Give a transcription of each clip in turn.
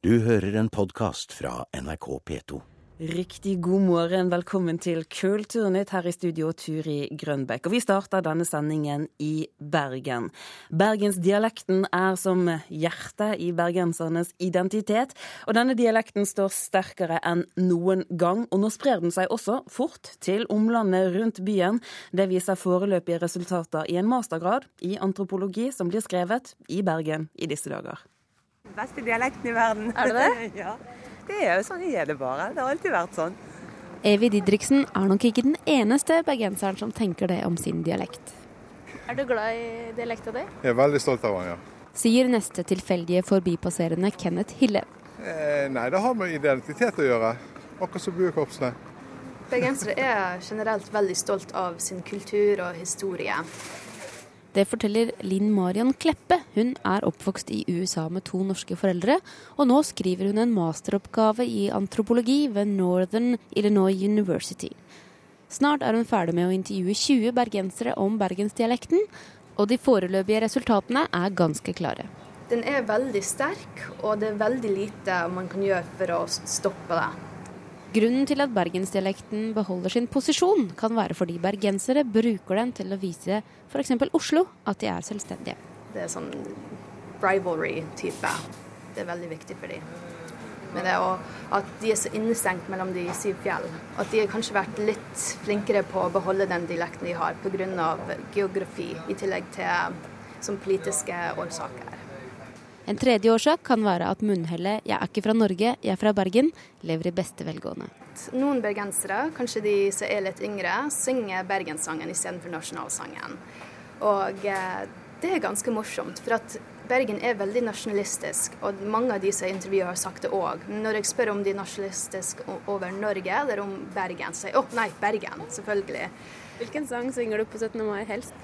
Du hører en podkast fra NRK P2. Riktig god morgen, velkommen til Kulturnytt her i studio, Turi Grønbekk. Og vi starter denne sendingen i Bergen. Bergensdialekten er som hjertet i bergensernes identitet, og denne dialekten står sterkere enn noen gang. Og nå sprer den seg også fort til omlandet rundt byen. Det viser foreløpige resultater i en mastergrad i antropologi som blir skrevet i Bergen i disse dager. Beste dialekten i verden. Er det det? ja. Det er jo sånn er det bare. Det har alltid vært sånn. Evy Didriksen er nok ikke den eneste bergenseren som tenker det om sin dialekt. Er du glad i dialekta di? Jeg er veldig stolt av den, ja. Sier neste tilfeldige forbipasserende Kenneth Hille. Eh, nei, det har med identitet å gjøre. Akkurat som buekorpsene. Bergensere er generelt veldig stolt av sin kultur og historie. Det forteller Linn Marion Kleppe. Hun er oppvokst i USA med to norske foreldre, og nå skriver hun en masteroppgave i antropologi ved Northern Illinois University. Snart er hun ferdig med å intervjue 20 bergensere om bergensdialekten, og de foreløpige resultatene er ganske klare. Den er veldig sterk, og det er veldig lite man kan gjøre for å stoppe det. Grunnen til at bergensdialekten beholder sin posisjon, kan være fordi bergensere bruker den til å vise f.eks. Oslo at de er selvstendige. Det er sånn rivalry-type. Det er veldig viktig for dem. Men det også at de er så innestengt mellom de syv fjell. At de har kanskje vært litt flinkere på å beholde den dialekten de har pga. geografi, i tillegg til som politiske årsaker. En tredje årsak kan være at munnhellet 'jeg er ikke fra Norge, jeg er fra Bergen' lever i beste velgående. Noen bergensere, kanskje de som er litt yngre, synger bergenssangen istedenfor nasjonalsangen. Og eh, det er ganske morsomt, for at Bergen er veldig nasjonalistisk, og mange av de som intervjuer har sagt det òg. Når jeg spør om de er nasjonalistiske over Norge eller om Bergen, så sier jeg å nei, Bergen, selvfølgelig. Hvilken sang synger du på 17. mai helst?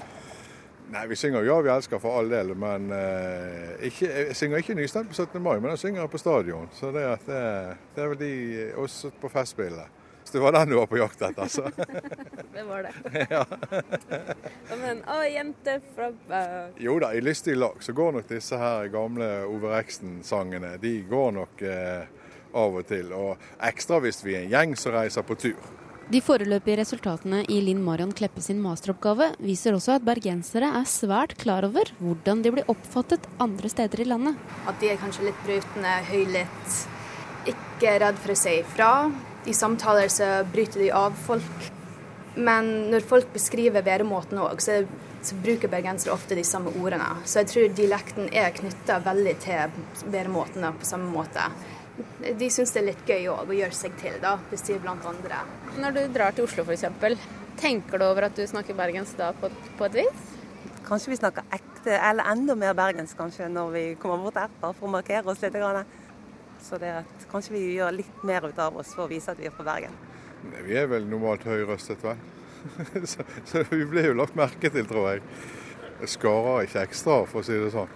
Nei, vi synger 'Ja, vi elsker' for all del, men eh, ikke, jeg synger ikke nystemt på 17. mai, men jeg synger på stadion. Så det, at det, det er vel de også på Festspillet. Så det var den du var på jakt etter, altså. Det var det. ja. Men å, jente fra Jo da, i lystig lag så går nok disse her gamle Ove Reksten-sangene de går nok eh, av og til. Og ekstra hvis vi er en gjeng som reiser på tur. De foreløpige resultatene i Linn Marion Kleppe sin masteroppgave viser også at bergensere er svært klar over hvordan de blir oppfattet andre steder i landet. At de er kanskje litt brutende, høylytt, ikke redd for å si ifra. I samtaler så bryter de av folk. Men når folk beskriver væremåten òg, så, så bruker bergensere ofte de samme ordene. Så jeg tror dialekten er knytta veldig til væremåten på samme måte. De syns det er litt gøy òg å gjøre seg til, da, hvis de er blant andre. Når du drar til Oslo f.eks., tenker du over at du snakker bergensk da på, på et vis? Kanskje vi snakker ekte, eller enda mer bergensk kanskje, når vi kommer bort bare for å markere oss litt. grann. Så det at kanskje vi gjør litt mer ut av oss for å vise at vi er fra Bergen. Nei, Vi er vel normalt høyrøstet, vel. så, så vi blir jo lagt merke til, tror jeg. Jeg skarer ikke ekstra, for å si det sånn.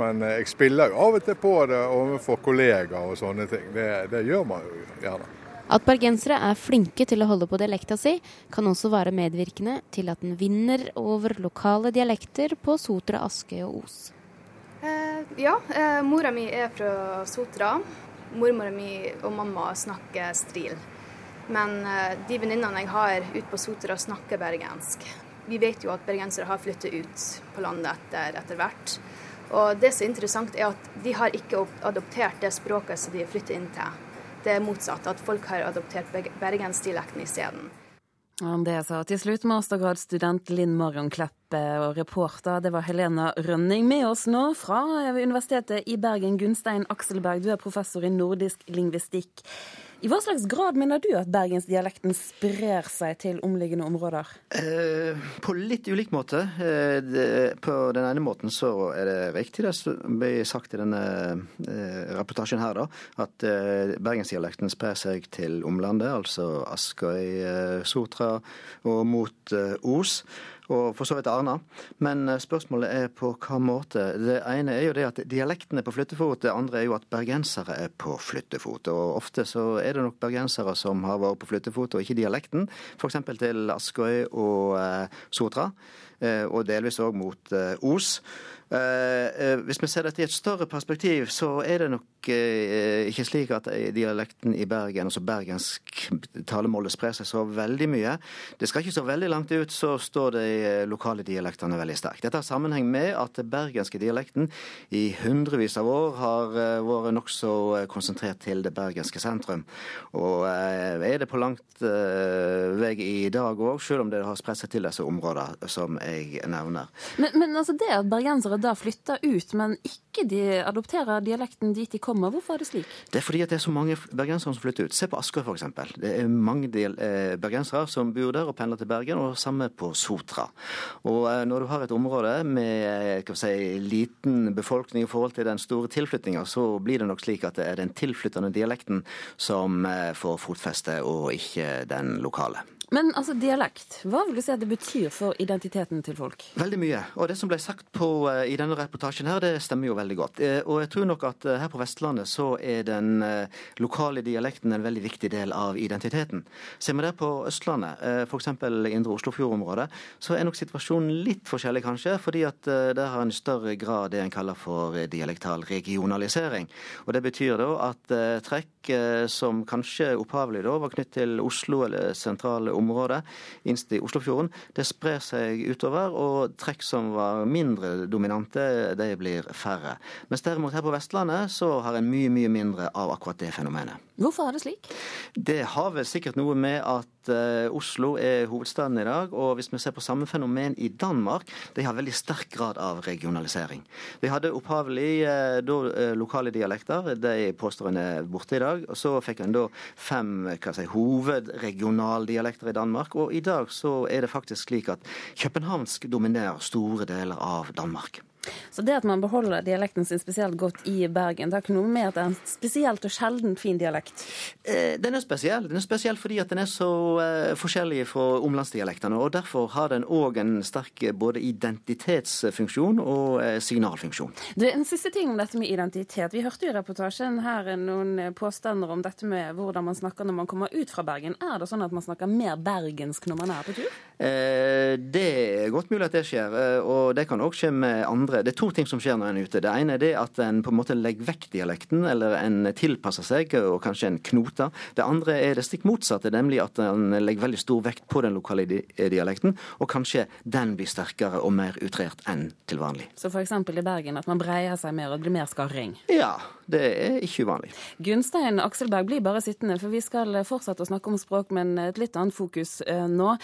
Men eh, jeg spiller jo av og til på det overfor kollegaer og sånne ting. Det, det gjør man jo gjerne. At bergensere er flinke til å holde på dialekta si, kan også være medvirkende til at den vinner over lokale dialekter på Sotra, Askøy og Os. Eh, ja, eh, mora mi er fra Sotra. Mormora mi og mamma snakker stril. Men eh, de venninnene jeg har ute på Sotra, snakker bergensk. Vi vet jo at bergensere har flyttet ut på landet etter, etter hvert. Og det som er interessant, er at de har ikke adoptert det språket som de flytter inn til. Det er motsatt, at folk har adoptert berg- bergensdialekten isteden. Det sa til slutt mastergradsstudent Linn Marion Kleppe og reporter det var Helena Rønning med oss nå fra Universitetet i Bergen. Gunstein Akselberg, du er professor i nordisk lingvistikk. I hva slags grad mener du at bergensdialekten sprer seg til omliggende områder? Eh, på litt ulik måte. Eh, på den ene måten så er det riktig det som ble sagt i denne eh, reportasjen her, da, at eh, bergensdialekten sprer seg til omlandet, altså Askøy, Sotra og mot Os. Og for så vidt Arna. Men eh, spørsmålet er på hva måte. Det ene er jo det at dialekten er på flyttefot, det andre er jo at bergensere er på flyttefot. Og ofte så er det nok bergensere som har vært på flyttefot, og ikke dialekten. F.eks. til Askøy og eh, Sotra. og delvis òg mot Os. Hvis vi ser dette i et større perspektiv, så er det nok ikke slik at dialekten i Bergen, altså bergensk talemålet, sprer seg så veldig mye. Det skal ikke så veldig langt ut, så står de lokale dialektene veldig sterkt. Dette har sammenheng med at den bergenske dialekten i hundrevis av år har vært nokså konsentrert til det bergenske sentrum. Og er det på langt vei i dag òg, selv om det har spredt seg til disse områdene som jeg nevner. Men, men altså det at bergensere da flytter ut, men ikke de adopterer dialekten dit de kommer, hvorfor er det slik? Det er fordi det er så mange bergensere som flytter ut. Se på Asker f.eks. Det er mange del, eh, bergensere som bor der og pendler til Bergen, og samme på Sotra. Og eh, når du har et område med si, liten befolkning i forhold til den store tilflyttinga, så blir det nok slik at det er den tilflyttende dialekten som eh, får fotfeste, og ikke den lokale. Men altså, dialekt, hva vil du si at det betyr for identiteten til folk? Veldig mye. Og det som ble sagt på, uh, i denne reportasjen her, det stemmer jo veldig godt. Uh, og jeg tror nok at uh, her på Vestlandet så er den lokale dialekten en veldig viktig del av identiteten. Ser vi det på Østlandet, f.eks. indre Oslofjord-området, så er nok situasjonen litt forskjellig kanskje, fordi at der har en større grad det en kaller for dialektal regionalisering. Og det betyr da at trekk som kanskje opphavlig da var knyttet til Oslo eller sentrale området innst i Oslofjorden, det sprer seg utover, og trekk som var mindre dominante, de blir færre. Mens derimot her på Vestlandet så har en mye, mye mindre av akkurat det fenomenet. Hvorfor er det slik? Det har vel sikkert noe med at uh, Oslo er hovedstaden i dag. Og hvis vi ser på samme fenomen i Danmark, de har veldig sterk grad av regionalisering. De hadde opphavlig uh, da, uh, lokale dialekter, de påstår en er borte i dag. Og så fikk en da fem hva si, hovedregionaldialekter i Danmark. Og i dag så er det faktisk slik at københavnsk dominerer store deler av Danmark. Så det at man beholder dialekten sin spesielt godt i Bergen, det har ikke noe med at det er en spesielt og sjelden fin dialekt? Eh, den er spesiell. Den er spesiell fordi at den er så eh, forskjellig fra omlandsdialektene. og Derfor har den òg en sterk eh, både identitetsfunksjon og signalfunksjon. Det er En siste ting om dette med identitet. Vi hørte i reportasjen her noen påstander om dette med hvordan man snakker når man kommer ut fra Bergen. Er det sånn at man snakker mer bergensk når man er på tur? Det er godt mulig at det skjer, og det kan òg skje med andre andre, Det er to ting som skjer når en er ute. Det ene er det at en på en måte legger vekk dialekten, eller en tilpasser seg, og kanskje en knoter. Det andre er det stikk motsatte, nemlig at en legger veldig stor vekt på den lokale dialekten, og kanskje den blir sterkere og mer utrert enn til vanlig. Så f.eks. i Bergen at man breier seg mer og det blir mer skarring? Ja, det er ikke uvanlig. Gunstein Akselberg blir bare sittende, for vi skal fortsette å snakke om språk, men et litt annet fokus eh, nå.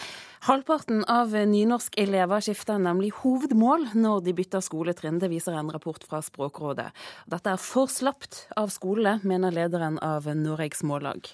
Halvparten av nynorskelever skifter nemlig hovedmål når de bytter skoletrinn. Det viser en rapport fra Språkrådet. Dette er for slapt av skolene, mener lederen av Noregs Mållag.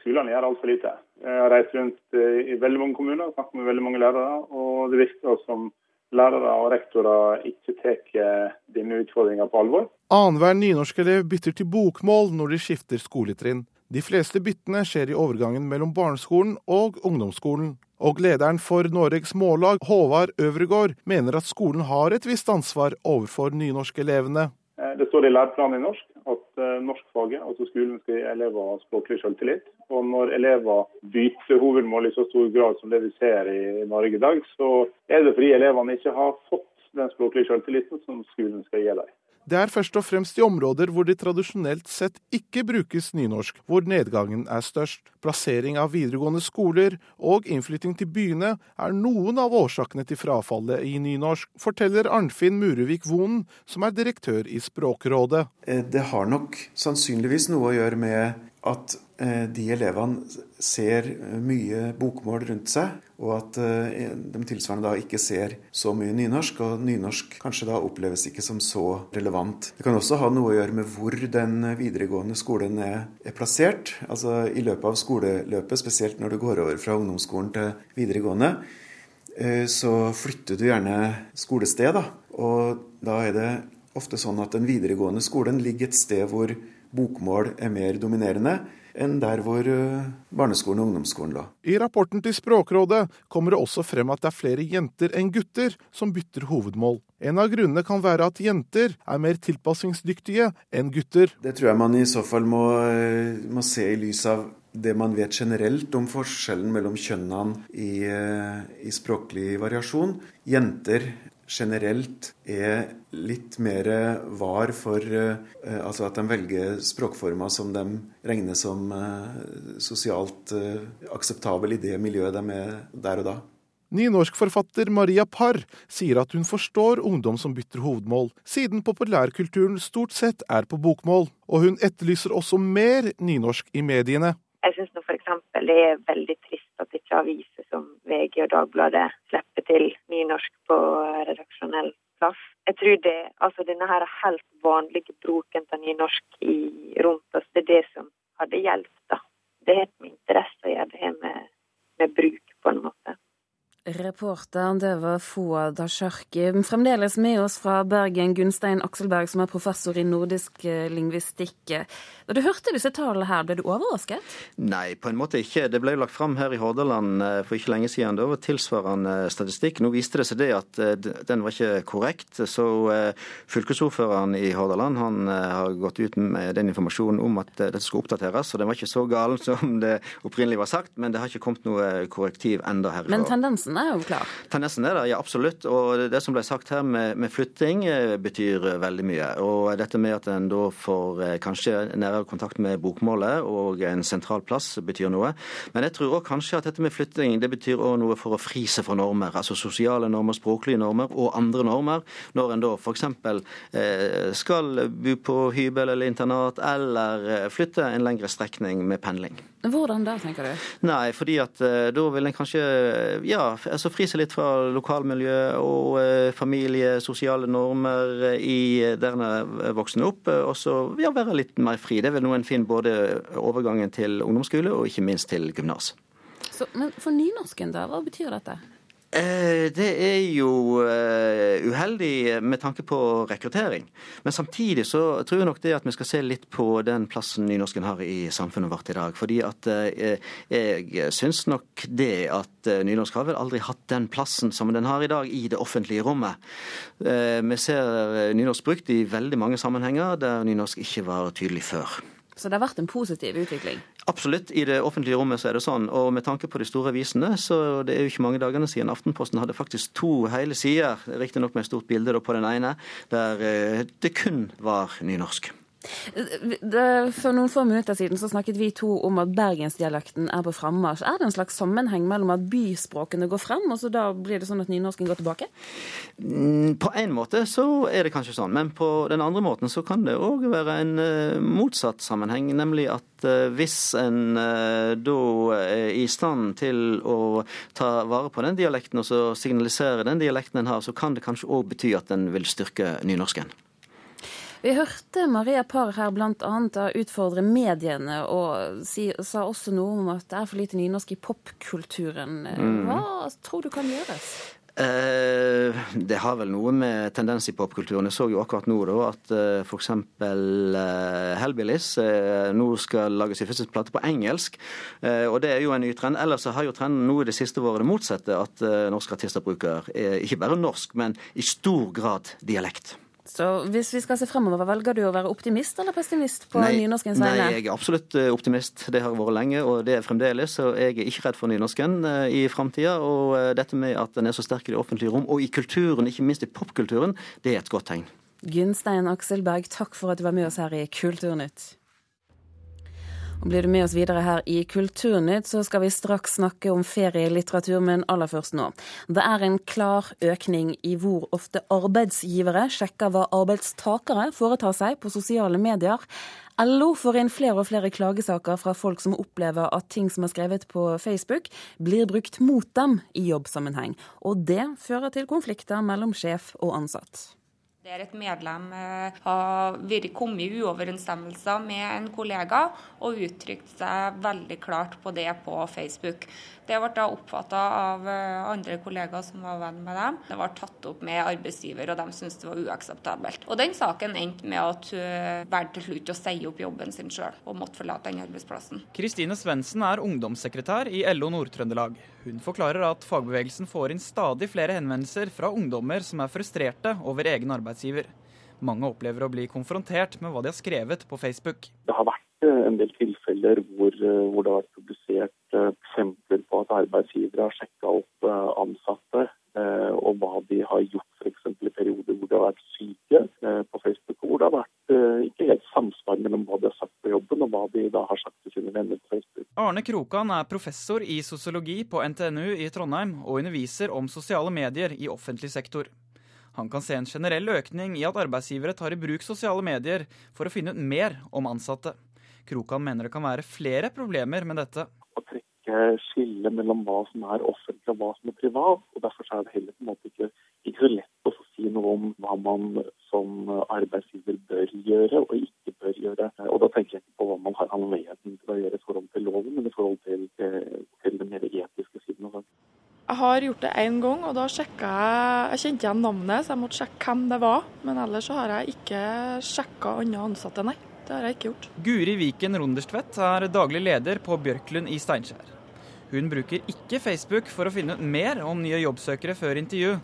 Skolene gjør altfor lite. Jeg har reist rundt i veldig mange kommuner og snakket med veldig mange lærere. og Det virker som lærere og rektorer ikke tar denne utfordringa på alvor. Annenhver nynorskelev bytter til bokmål når de skifter skoletrinn. De fleste byttene skjer i overgangen mellom barneskolen og ungdomsskolen. Og lederen for Noregs Mållag, Håvard Øvregård, mener at skolen har et visst ansvar overfor nynorskelevene. Eh, det står i læreplanen i norsk at eh, norskfaget, altså skolen, skal gi elever språklig selvtillit. Og når elever bytter hovedmål i så stor grad som det vi ser i Norge i dag, så er det fordi elevene ikke har fått den språklige selvtilliten som skolen skal gi dem. Det er først og fremst i områder hvor det tradisjonelt sett ikke brukes nynorsk, hvor nedgangen er størst. Plassering av videregående skoler og innflytting til byene er noen av årsakene til frafallet i nynorsk, forteller Arnfinn Murevik Vonen, som er direktør i Språkrådet. Eh, det har nok sannsynligvis noe å gjøre med at eh, de elevene ser mye bokmål rundt seg, og at eh, de tilsvarende da ikke ser så mye nynorsk, og nynorsk kanskje da oppleves ikke som så relevant. Det kan også ha noe å gjøre med hvor den videregående skolen er, er plassert. Altså i løpet av skoleløpet, spesielt når du går over fra ungdomsskolen til videregående, eh, så flytter du gjerne skolested, da. Og da er det ofte sånn at den videregående skolen ligger et sted hvor bokmål er mer dominerende enn der hvor eh, barneskolen og ungdomsskolen lå. I rapporten til Språkrådet kommer det også frem at det er flere jenter enn gutter som bytter hovedmål. En av grunnene kan være at jenter er mer tilpassingsdyktige enn gutter. Det tror jeg man i så fall må, eh, må se i lys av det man vet generelt om forskjellen mellom kjønnene i, eh, i språklig variasjon. Jenter generelt er litt mer var for uh, altså at de velger språkformer som de regner som uh, sosialt akseptabel i det miljøet de er der og da. Nynorskforfatter Maria Parr sier at hun forstår ungdom som bytter hovedmål, siden populærkulturen stort sett er på bokmål, og hun etterlyser også mer nynorsk i mediene. Jeg syns er veldig trist at ikke aviser som VG og Dagbladet slipper til nynorsk på redaksjonell plass. Jeg tror det, altså denne her helt vanlige bruken av nynorsk i, rundt oss, det er det som hadde hjulpet. Det har med interesse å gjøre, det har med, med bruk på en måte. Reporter, det var Fouad Asharki. Fremdeles med oss fra Bergen, Gunstein Akselberg, som er professor i nordisk eh, lingvistikk. Da du hørte disse tallene her, ble du overrasket? Nei, på en måte ikke. Det ble jo lagt fram her i Hordaland eh, for ikke lenge siden. Det var tilsvarende statistikk. Nå viste det seg det at eh, den var ikke korrekt. Så fylkesordføreren i Hordaland han har gått ut med den informasjonen om at dette skulle oppdateres. Og den var ikke så galen som det opprinnelig var sagt, men det har ikke kommet noe korrektiv enda her. Men tendensen er jo klar? Tendensen er der, ja absolutt. Og det som ble sagt her med, med flytting eh, betyr veldig mye. Og dette med at en da får eh, kanskje nærere kontakt med bokmålet og en sentral plass betyr noe. Men jeg tror òg kanskje at dette med flytting det betyr òg noe for å fri seg fra normer. Altså sosiale normer, språklige normer og andre normer. Når en da f.eks. Eh, skal bo på hybel eller internat eller flytte en lengre strekning med pendling. Hvordan da, tenker du? Nei, fordi at da vil en kanskje ja, altså fri seg litt fra lokalmiljø og uh, familie, sosiale normer eh, i eh, der en er voksen opp. Og så ja, være litt mer fri. Det er vel noe en finner både overgangen til ungdomsskole og ikke minst til gymnas. Men for nynorsken, da? Hva betyr dette? Eh, det er jo eh, uheldig med tanke på rekruttering. Men samtidig så tror jeg nok det at vi skal se litt på den plassen nynorsken har i samfunnet vårt i dag. Fordi at eh, jeg syns nok det at nynorsk har vel aldri hatt den plassen som den har i dag i det offentlige rommet. Vi ser nynorsk brukt i veldig mange sammenhenger der nynorsk ikke var tydelig før. Så det har vært en positiv utvikling? Absolutt. I det offentlige rommet så er det sånn. Og med tanke på de store avisene, så det er jo ikke mange dagene siden Aftenposten hadde faktisk to hele sider, riktignok med et stort bilde på den ene, der eh, det kun var nynorsk. For noen få minutter siden så snakket vi to om at bergensdialekten er på frammarsj. Er det en slags sammenheng mellom at byspråkene går frem, og så da blir det sånn at nynorsken går tilbake? Mm, på en måte så er det kanskje sånn, men på den andre måten så kan det òg være en eh, motsatt sammenheng. Nemlig at eh, hvis en eh, da er i stand til å ta vare på den dialekten og så signalisere den dialekten en har, så kan det kanskje òg bety at den vil styrke nynorsken. Vi hørte Maria Parr her bl.a. utfordre mediene, og si, sa også noe om at det er for lite nynorsk i popkulturen. Mm. Hva tror du kan gjøres? Eh, det har vel noe med tendens i popkulturen. Jeg så jo akkurat nå da, at eh, f.eks. Eh, Hellbillies eh, nå skal lage sin første plate på engelsk. Eh, og det er jo en ny trend. Ellers har jo trenden nå i det siste vært det motsatte. At eh, norske artister bruker ikke bare norsk, men i stor grad dialekt. Så hvis vi skal se fremover, velger du å være optimist eller pessimist på nynorskens vegne? Nei, jeg er absolutt eh, optimist. Det har vært lenge, og det er fremdeles. Så jeg er ikke redd for nynorsken eh, i framtida. Og eh, dette med at den er så sterk i det offentlige rom, og i kulturen, ikke minst i popkulturen, det er et godt tegn. Gunstein Akselberg, takk for at du var med oss her i Kulturnytt. Og Blir du med oss videre her i Kulturnytt, så skal vi straks snakke om ferielitteratur, men aller først nå. Det er en klar økning i hvor ofte arbeidsgivere sjekker hva arbeidstakere foretar seg på sosiale medier. LO får inn flere og flere klagesaker fra folk som opplever at ting som er skrevet på Facebook, blir brukt mot dem i jobbsammenheng. Og det fører til konflikter mellom sjef og ansatt. Der et medlem eh, har vært kommet i uoverensstemmelser med en kollega og uttrykt seg veldig klart på det på Facebook. Det ble da oppfatta av eh, andre kollegaer som var venn med dem. Det ble tatt opp med arbeidsgiver, og de syntes det var uakseptabelt. Og den saken endte med at hun valgte til slutt å si opp jobben sin sjøl, og måtte forlate den arbeidsplassen. Kristine Svendsen er ungdomssekretær i LO Nord-Trøndelag. Hun forklarer at fagbevegelsen får inn stadig flere henvendelser fra ungdommer som er frustrerte over egen arbeidsgiver. Mange opplever å bli konfrontert med hva de har skrevet på Facebook. Det har vært eh, en del tilfeller hvor, hvor det har vært publisert eksempler på at arbeidsgivere har sjekka opp ansatte og hva de har gjort f.eks. i perioder hvor de har vært syke på Facebook, hvor det har vært ikke helt samsvar mellom hva de har sagt på jobben og hva de da har sagt til sine venner på Facebook. Arne Krokan er professor i sosiologi på NTNU i Trondheim og underviser om sosiale medier i offentlig sektor. Han kan se en generell økning i at arbeidsgivere tar i bruk sosiale medier for å finne ut mer om ansatte. Krokan mener det kan være flere problemer med dette. Å trekke skille mellom hva som er offentlig og hva som er privat. og Derfor er det heller på en måte ikke, ikke så lett å si noe om hva man som arbeidsgiver bør gjøre og ikke bør gjøre. Og Da tenker jeg ikke på hva man har anledning til å gjøre i forhold til loven, men i forhold til, til den mer etiske siden av saken. Jeg har gjort det én gang, og da sjekka jeg Jeg kjente igjen navnet, så jeg måtte sjekke hvem det var. Men ellers så har jeg ikke sjekka andre ansatte, nei. Det har jeg ikke gjort. Guri Viken Ronderstvedt er daglig leder på Bjørklund i Steinkjer. Hun bruker ikke Facebook for å finne ut mer om nye jobbsøkere før intervju.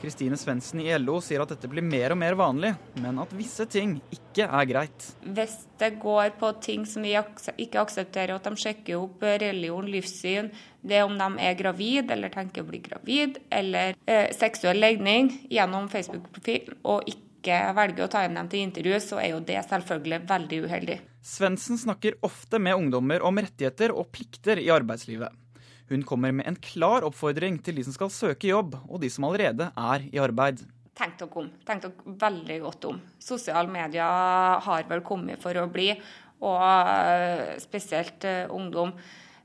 Kristine Svendsen i LO sier at dette blir mer og mer vanlig, men at visse ting ikke er greit. Hvis det går på ting som vi ikke aksepterer, at de sjekker opp religion, livssyn, det om de er gravid eller tenker å bli gravid, eller eh, seksuell legning gjennom Facebook-profil, og ikke velger å ta inn dem til intervju, så er jo det selvfølgelig veldig uheldig. Svendsen snakker ofte med ungdommer om rettigheter og plikter i arbeidslivet. Hun kommer med en klar oppfordring til de som skal søke jobb, og de som allerede er i arbeid. Tenk dere om. Tenk dere veldig godt om. Sosiale medier har vel kommet for å bli, og eh, spesielt uh, ungdom.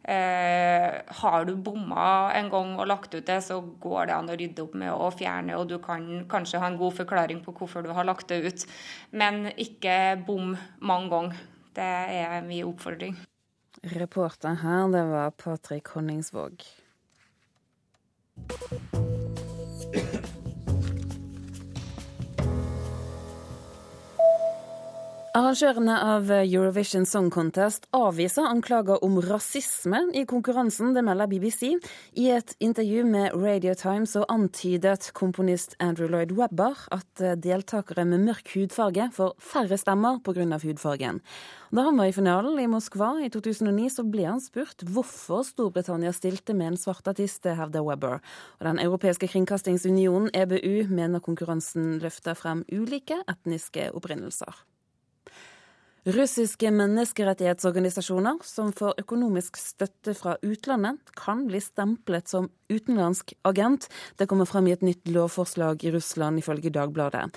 Eh, har du bomma en gang og lagt ut det, så går det an å rydde opp med å fjerne, og du kan kanskje ha en god forklaring på hvorfor du har lagt det ut. Men ikke bom mange ganger. Det er min oppfordring. Reporter her, det var Patrick Honningsvåg. Arrangørene av Eurovision Song Contest avviser anklager om rasisme i konkurransen, det melder BBC. I et intervju med Radio Times så antydet komponist Andrew Lloyd Webber at deltakere med mørk hudfarge får færre stemmer pga. hudfargen. Da han var i finalen i Moskva i 2009, så ble han spurt hvorfor Storbritannia stilte med en svart artist, hevder Webber. Og Den europeiske kringkastingsunionen, EBU, mener konkurransen løfter frem ulike etniske opprinnelser. Russiske menneskerettighetsorganisasjoner som får økonomisk støtte fra utlandet, kan bli stemplet som utenlandsk agent. Det kommer frem i et nytt lovforslag i Russland, ifølge Dagbladet.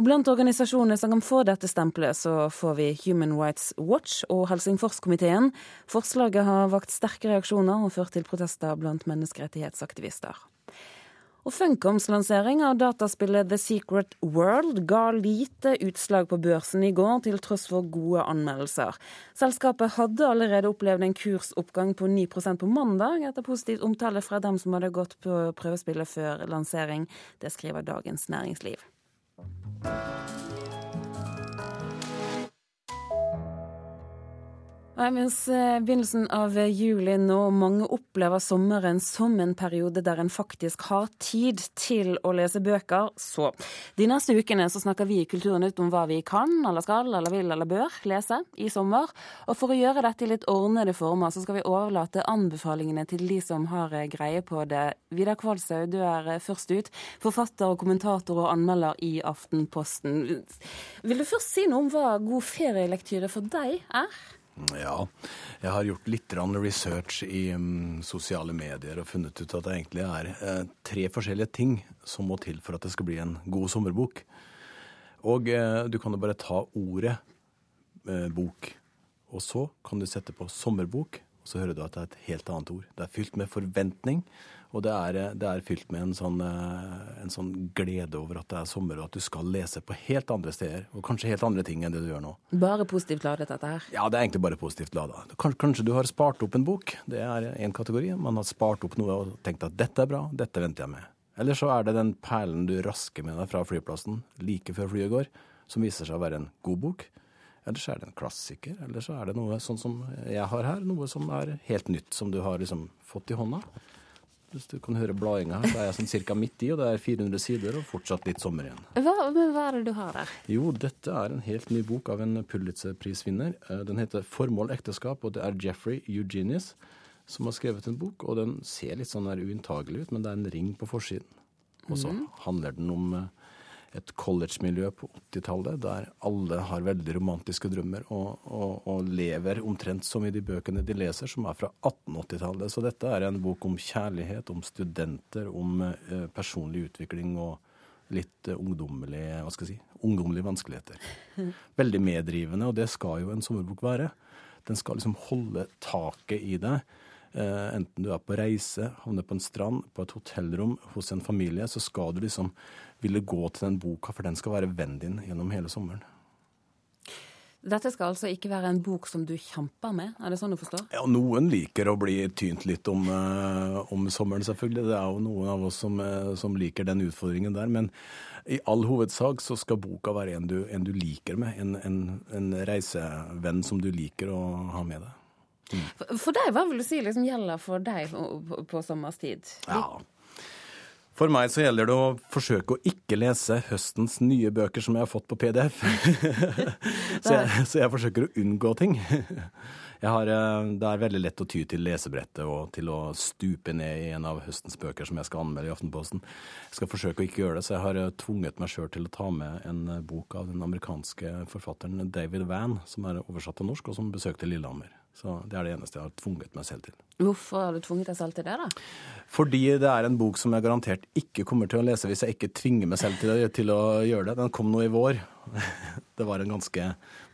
Og Blant organisasjonene som kan få dette stempelet, så får vi Human Rights Watch og Helsingforskomiteen. Forslaget har vakt sterke reaksjoner og ført til protester blant menneskerettighetsaktivister. Og Funcoms lansering av dataspillet The Secret World ga lite utslag på børsen i går, til tross for gode anmeldelser. Selskapet hadde allerede opplevd en kursoppgang på 9% på mandag, etter positivt omtale fra dem som hadde gått på prøvespillet før lansering. Det skriver Dagens Næringsliv. Mens eh, begynnelsen av juli nå, mange opplever sommeren som en periode der en faktisk har tid til å lese bøker, så de neste ukene så snakker vi i Kulturnytt om hva vi kan, eller skal, eller vil, eller bør lese i sommer. Og for å gjøre dette i litt ordnede former, så skal vi overlate anbefalingene til de som har eh, greie på det. Vidar Kvalshaug, du er eh, først ut. Forfatter, og kommentator og anmelder i Aftenposten. Vil du først si noe om hva god ferielektyre for deg er? Ja, jeg har gjort litt research i um, sosiale medier og funnet ut at det egentlig er eh, tre forskjellige ting som må til for at det skal bli en god sommerbok. Og eh, du kan jo bare ta ordet eh, bok, og så kan du sette på sommerbok, og så hører du at det er et helt annet ord. Det er fylt med forventning, og det er, det er fylt med en sånn, eh, en sånn, glede over at det er sommer, og at du skal lese på helt andre steder. Og kanskje helt andre ting enn det du gjør nå. Bare positivt ladet, dette her? Ja, det er egentlig bare positivt lada. Kanskje, kanskje, du har spart opp en bok. Det er én kategori. Man har spart opp noe og tenkt at dette er bra, dette venter jeg med. Eller så er det den perlen du rasker med deg fra flyplassen like før flyet går, som viser seg å være en god bok. Eller så er det en klassiker, eller så er det noe sånn som jeg har her, noe som er helt nytt, som du har liksom fått i hånda. Hvis du kan høre bladinga her, så er jeg sånn cirka midt i, og det er 400 sider og fortsatt litt sommer igjen. Hva, men hva er det du har der? Jo, dette er en helt ny bok av en Pulitzer-prisvinner. Eh, Den heter 'Formål ekteskap', og det er Jeffrey Eugenius som har skrevet en bok. Og den ser litt sånn uinntagelig ut, men det er en ring på forsiden. Og så mm. handler den om eh, et college-miljø på 80-tallet der alle har veldig romantiske drømmer og, og, og lever omtrent som i de bøkene de leser, som er fra 1880-tallet. Så dette er en bok om kjærlighet, om studenter, om eh, personlig utvikling og litt eh, hva skal jeg si, ungdommelige vanskeligheter. Veldig meddrivende, og det skal jo en sommerbok være. Den skal liksom holde taket i deg. Eh, enten du er på reise, havner på en strand, på et hotellrom, hos en familie, så skal du liksom ville gå til den boka, for den skal være vennen din gjennom hele sommeren. Dette skal altså ikke være en bok som du kjemper med, er det sånn du forstår? Ja, Noen liker å bli tynt litt om, eh, om sommeren, selvfølgelig. Det er jo noen av oss som, eh, som liker den utfordringen der. Men i all hovedsak så skal boka være en du, en du liker med. En, en, en reisevenn som du liker å ha med deg. For, for deg, hva vil du si liksom gjelder for deg på, på, på sommerstid? Ja. For meg så gjelder det å forsøke å ikke lese høstens nye bøker som jeg har fått på PDF. så, jeg, så jeg forsøker å unngå ting. Har, eh, det er veldig lett å ty til lesebrettet og til å stupe ned i en av høstens bøker som jeg skal anmelde i Aftenposten. Jeg skal forsøke å ikke gjøre det, så jeg har eh, tvunget meg sjøl til å ta med en eh, bok av den amerikanske forfatteren David Van, som er oversatt til norsk, og som besøkte Lillehammer. Så det er det eneste jeg har tvunget meg selv til. Hvorfor har du tvunget deg selv til det, da? Fordi det er en bok som jeg garantert ikke kommer til å lese hvis jeg ikke tvinger meg selv til å, til å gjøre det. Den kom nå i vår. Det var en ganske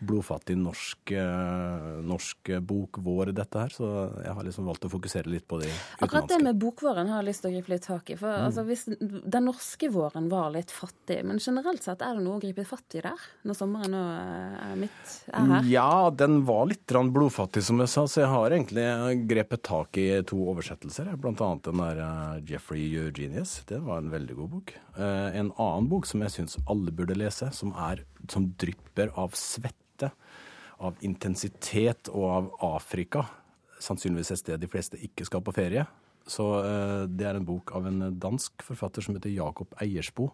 blodfattig norsk, eh, norsk bok vår, dette her. Så jeg har liksom valgt å fokusere litt på de Akkurat det med bokvåren har jeg lyst til å gripe litt tak i. For Mm. altså, hvis Den norske våren var litt fattig, men generelt sett er det noe å gripe fatt i der? Når sommeren nå eh, er midt er her? Ja, den var litt blodfattig, som jeg sa, så jeg har egentlig grepet tak i to oversettelser. Blant annet den der eh, Jeffrey Eugenius. Det var en veldig god bok. Eh, En annen bok som jeg syns alle burde lese, som, er, som drypper av svette, av intensitet og av Afrika. Sannsynligvis et sted de fleste ikke skal på ferie. Så eh, det er en bok av en dansk forfatter som heter Jakob Eiersbo.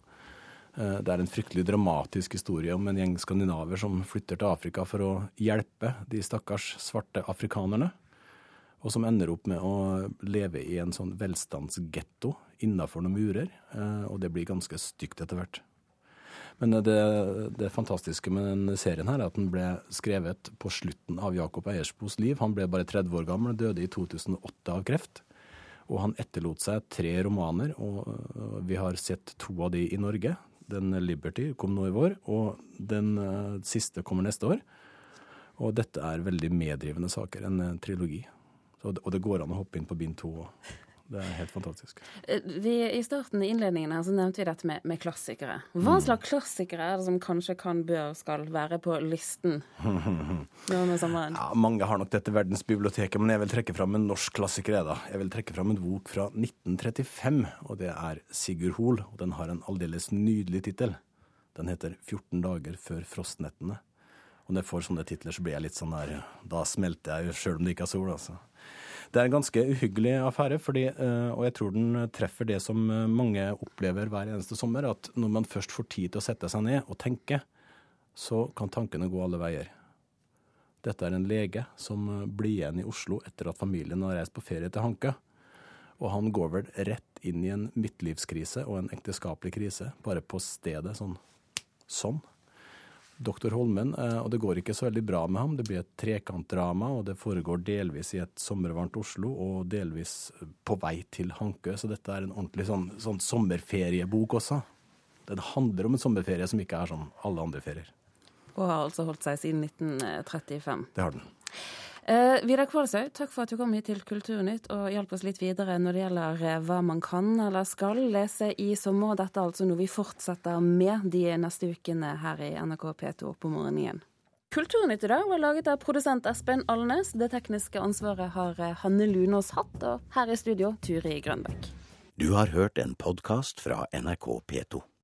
Eh, Det er en fryktelig dramatisk historie om en gjeng skandinaver som flytter til Afrika for å hjelpe de stakkars svarte afrikanerne. Og som ender opp med å leve i en sånn velstandsgetto innafor noen murer. eh, Og det blir ganske stygt etter hvert. Men det, det fantastiske med den serien her er at den ble skrevet på slutten av Jakob Eiersbos liv. Han ble bare 30 år gammel, døde i 2008 av kreft. Og han etterlot seg tre romaner, og vi har sett to av de i Norge. Den 'Liberty' kom nå i vår, og den øh, siste kommer neste år. Og dette er veldig meddrivende saker, en øh, trilogi. Og det går an å hoppe inn på bind to òg. Det er helt fantastisk. Eh, Vi, I starten i innledningen her så nevnte vi dette med, med klassikere. Hva Mm. slags klassikere er det som kanskje kan, bør, skal være på listen nå med sommeren? Ja, mange har nok dette verdensbiblioteket, men jeg vil trekke fram en norsk klassiker. da. Jeg vil trekke fram en bok fra 1935, og det er Sigurd Hoel. Og den har en aldeles nydelig tittel. Den heter '14 dager før frostnettene'. Og når jeg får sånne titler, så blir jeg litt sånn der Da smelter jeg jo sjøl om det ikke er sol, altså. Det er en ganske uhyggelig affære, fordi, eh, og jeg tror den treffer det som eh, mange opplever hver eneste sommer, at når man først får tid til å sette seg ned og tenke, så kan tankene gå alle veier. Dette er en lege som eh, blir igjen i Oslo etter at familien har reist på ferie til Hanke. Og han går vel rett inn i en midtlivskrise og en ekteskapelig krise, bare på stedet sånn. Sånn. Doktor Holmen, eh, og det går ikke så veldig bra med ham. Det blir et trekantdrama, og det foregår delvis i et sommervarmt Oslo og delvis på vei til Hankø. Så dette er en ordentlig sånn, sånn sommerferiebok også. Den handler om en sommerferie som ikke er som alle andre ferier. Og har altså holdt seg siden 1935. Det har den. Eh, Vidar Kvalsøy, takk for at du kom hit til Kulturnytt og hjalp oss litt videre når det gjelder eh, hva man kan eller skal lese i sommer. Dette er altså noe vi fortsetter med de neste ukene her i NRK P2 på morgenen. Kulturnytt i dag var laget av produsent Espen Alnes. Det tekniske ansvaret har eh, Hanne Lunås hatt, og her i studio Turi Grønbekk. Du har hørt en podkast fra NRK P2.